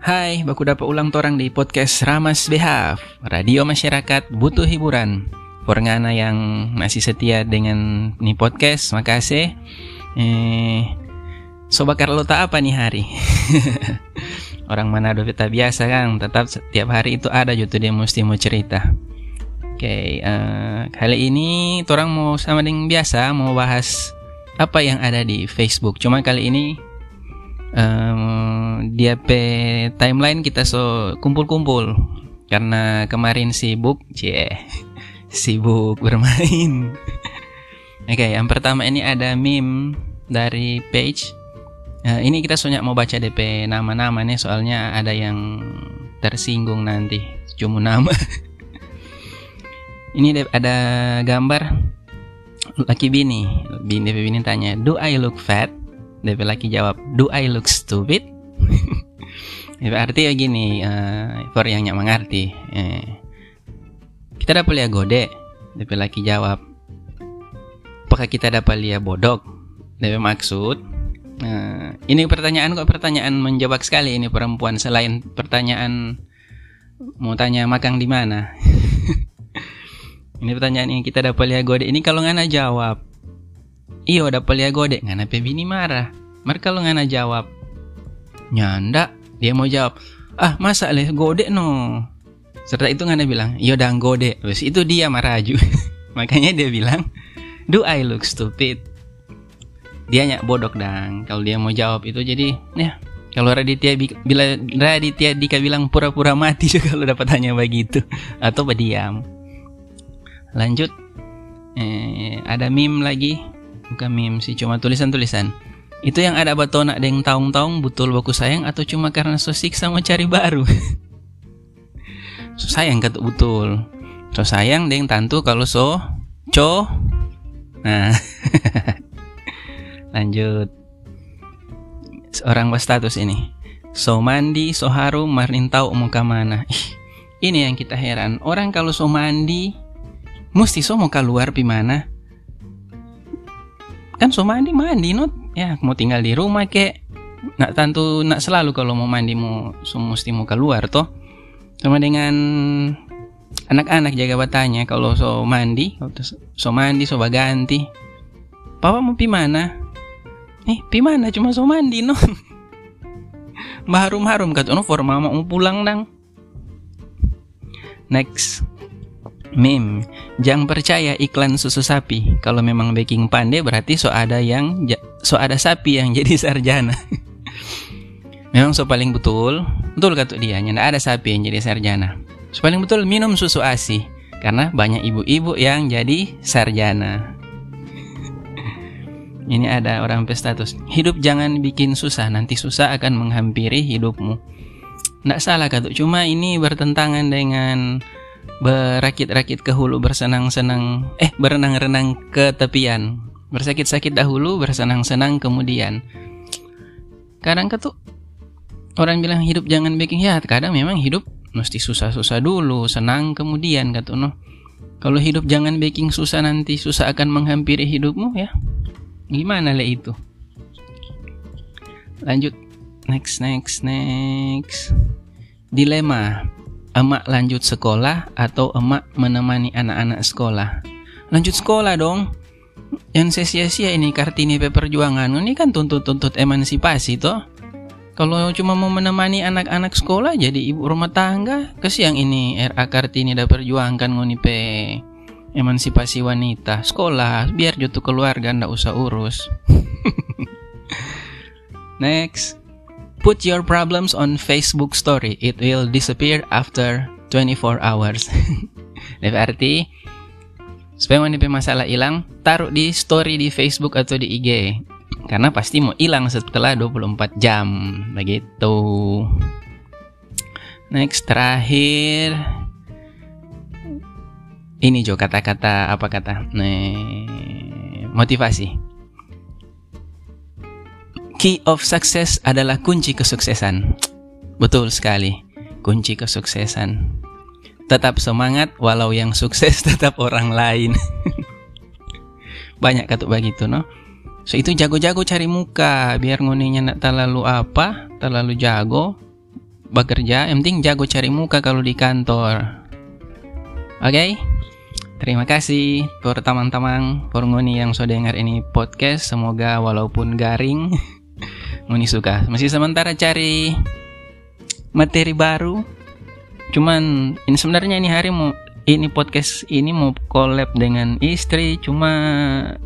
Hai, baku dapat ulang torang di podcast Ramas Behaf. Radio masyarakat butuh hiburan. Forngana yang masih setia dengan nih podcast, makasih. Eh, Sobat Carlota apa nih hari? Orang Manado kita biasa kan, tetap setiap hari itu ada gitu dia mesti mau cerita. Oke, okay, uh, eh, kali ini orang mau sama dengan biasa mau bahas apa yang ada di Facebook. Cuma kali ini um, dia pe timeline kita so kumpul-kumpul karena kemarin sibuk, cie, sibuk bermain. Oke, okay, yang pertama ini ada meme dari page. Uh, ini kita soalnya mau baca DP nama-nama nih soalnya ada yang tersinggung nanti cuma nama. ini ada gambar laki bini bini bini tanya do I look fat DP laki jawab do I look stupid? DP arti ya gini uh, for yang nyak mengerti eh, kita dapat lihat gode DP laki jawab apakah kita dapat lihat bodok DP maksud uh, ini pertanyaan kok pertanyaan menjawab sekali ini perempuan selain pertanyaan mau tanya makan di mana? Ini pertanyaan yang kita dapat lihat gode. Ini kalau ngana jawab. Iyo dapat lihat gode ngana pe bini marah. Mereka kalau ngana jawab. Nyanda dia mau jawab. Ah masa leh gode no. Serta itu ngana bilang, iyo dan gode. Terus itu dia marah aja. Makanya dia bilang, do I look stupid? Dia nyak bodok dang. Kalau dia mau jawab itu jadi, ya kalau Raditya bila Raditya Dika bilang pura-pura mati juga kalau dapat tanya begitu atau berdiam lanjut eh, ada meme lagi bukan meme sih cuma tulisan-tulisan. Itu yang ada batona deng taung-taung betul baku sayang atau cuma karena so siksa mau cari baru? So sayang kata betul. So sayang deng tantu kalau so co. Nah. Lanjut. Seorang status ini. So mandi so harum marin tahu mau ke mana ini yang kita heran. Orang kalau so mandi mesti so mau keluar pi mana kan so mandi mandi not ya mau tinggal di rumah kek. Nak tentu nak selalu kalau mau mandi mau so mesti mau keluar toh. Sama dengan anak-anak jaga batanya. Kalau so mandi so mandi so baganti. Papa mau pi mana? Eh pi mana? Cuma so mandi no. Baharum harum kata no for mama mau pulang dang. Next Meme, jangan percaya iklan susu sapi. Kalau memang baking pandai berarti so ada yang so ada sapi yang jadi sarjana. memang so paling betul, betul kata dia, nyanda ada sapi yang jadi sarjana. So paling betul minum susu ASI karena banyak ibu-ibu yang jadi sarjana. Ini ada orang pestatus. Hidup jangan bikin susah, nanti susah akan menghampiri hidupmu. Nggak salah kata, cuma ini bertentangan dengan berakit-rakit ke hulu bersenang-senang eh berenang-renang ke tepian. Bersakit-sakit dahulu bersenang-senang kemudian. Kadang tuh orang bilang hidup jangan bikin ya kadang memang hidup mesti susah-susah dulu senang kemudian kata no kalau hidup jangan baking susah nanti susah akan menghampiri hidupmu ya. Gimana le itu? Lanjut. Next next next. Dilema emak lanjut sekolah atau emak menemani anak-anak sekolah? Lanjut sekolah dong. Yang sia-sia ini Kartini Perjuangan ini kan tuntut-tuntut emansipasi toh. Kalau cuma mau menemani anak-anak sekolah jadi ibu rumah tangga, kesiang ini RA Kartini da perjuangkan ngoni pe emansipasi wanita sekolah biar jutu keluarga ndak usah urus. Next. Put your problems on Facebook story. It will disappear after 24 hours. Berarti supaya mana masalah hilang, taruh di story di Facebook atau di IG. Karena pasti mau hilang setelah 24 jam. Begitu. Next terakhir ini Jo kata-kata apa kata? Nih, motivasi. Key of success adalah kunci kesuksesan. Betul sekali, kunci kesuksesan. Tetap semangat walau yang sukses tetap orang lain. Banyak kata begitu, no? So itu jago-jago cari muka biar ngoninya nak terlalu apa, terlalu jago. bekerja yang penting jago cari muka kalau di kantor oke okay? terima kasih for teman-teman for ngoni yang sudah dengar ini podcast semoga walaupun garing ngoni suka. Masih sementara cari materi baru. Cuman ini sebenarnya ini hari mau ini podcast ini mau collab dengan istri. Cuma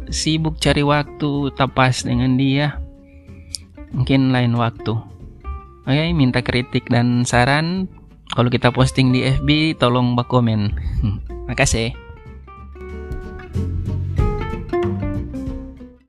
sibuk cari waktu tapas dengan dia. Mungkin lain waktu. Oke minta kritik dan saran. Kalau kita posting di FB tolong bak komen makasih